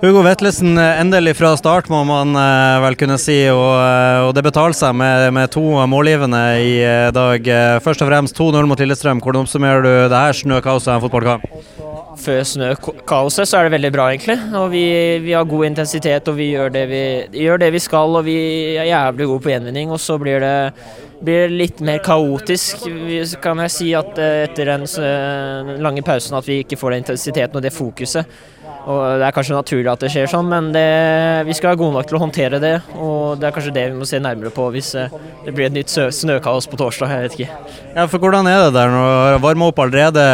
Hugo Vetlesen, endelig fra start, må man eh, vel kunne si. Og, eh, og det betaler seg med, med to målgivende i eh, dag. Først og fremst 2-0 mot Lillestrøm. Hvordan oppsummerer du det her snøkaoset i en fotballkamp? Før snøkaoset så er det veldig bra, egentlig. Og vi, vi har god intensitet og vi gjør, vi gjør det vi skal. Og vi er jævlig gode på gjenvinning. Og så blir det blir litt mer kaotisk, kan jeg si, at etter den lange pausen at vi ikke får den intensiteten og det fokuset. Og Det er kanskje naturlig at det skjer sånn, men det, vi skal være gode nok til å håndtere det. Og det er kanskje det vi må se nærmere på hvis eh, det blir et nytt snøkaos på torsdag. Jeg vet ikke. Ja, for Hvordan er det der når varmer opp allerede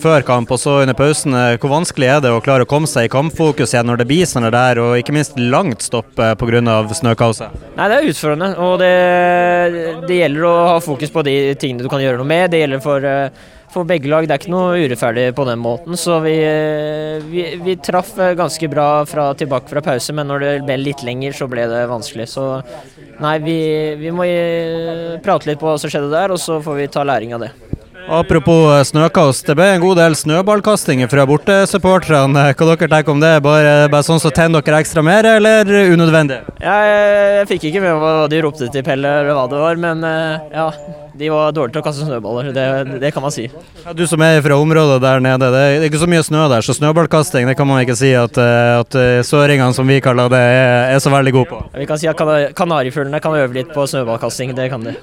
før kamp og så under pausen? Hvor vanskelig er det å klare å komme seg i kampfokus igjen når det blir sånn der, og ikke minst langt stopp eh, pga. snøkaoset? Nei, Det er utfordrende, og det, det, gjelder å ha fokus på de tingene du kan gjøre noe med. Det gjelder for for begge lag. Det er ikke noe urettferdig på den måten. Så vi, vi, vi traff ganske bra fra, tilbake fra pause, men når det ble litt lenger, så ble det vanskelig. Så nei, vi, vi må prate litt på hva som skjedde der, og så får vi ta læring av det. Apropos eh, snøkast, det ble en god del snøballkasting fra bortesupporterne. Hva dere tenker om det? Bare, bare sånn så tenner dere ekstra mer, eller unødvendig? Jeg, jeg fikk ikke med hva de ropte til Pelle, eller hva det var, men eh, ja de var dårlige til å kaste snøballer, det, det kan man si. Ja, du som er fra området der nede, det er ikke så mye snø der, så snøballkasting det kan man ikke si at, eh, at eh, søringene, som vi kaller det, er, er så veldig gode på. Ja, vi kan si at kanarifuglene kan øve litt på snøballkasting, det kan de.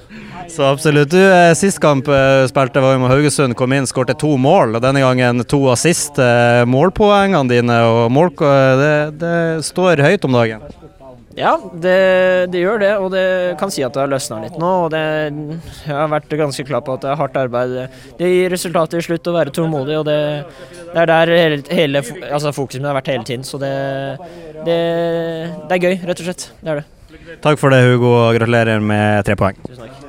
Så absolutt. Du, Sist kamp spilte var jo med Haugesund, kom inn, skårte to mål. og Denne gangen to assist. Målpoengene dine og mål, det, det står høyt om dagen. Ja, det, det, gjør det, og det kan si at det har løsna litt nå. og det, Jeg har vært ganske klar på at det er hardt arbeid. Det gir resultater i slutt å være tålmodig, og det, det, er der hele, hele altså fokuset har vært hele tiden. Så det, det, er gøy, rett og slett. Det er det. Takk for det, Hugo, og gratulerer med tre poeng. Tusen takk.